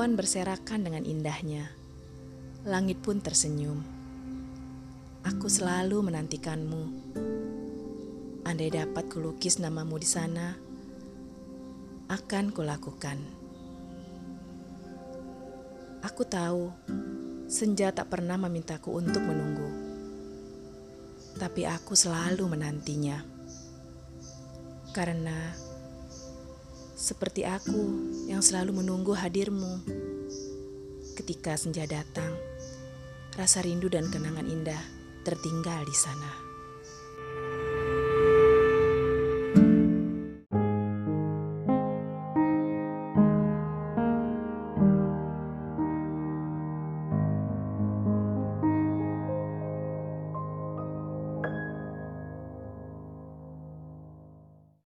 Awan berserakan dengan indahnya. Langit pun tersenyum. Aku selalu menantikanmu. Andai dapat kulukis namamu di sana, akan kulakukan. Aku tahu senja tak pernah memintaku untuk menunggu, tapi aku selalu menantinya karena seperti aku yang selalu menunggu hadirmu. Ketika senja datang, rasa rindu dan kenangan indah tertinggal di sana.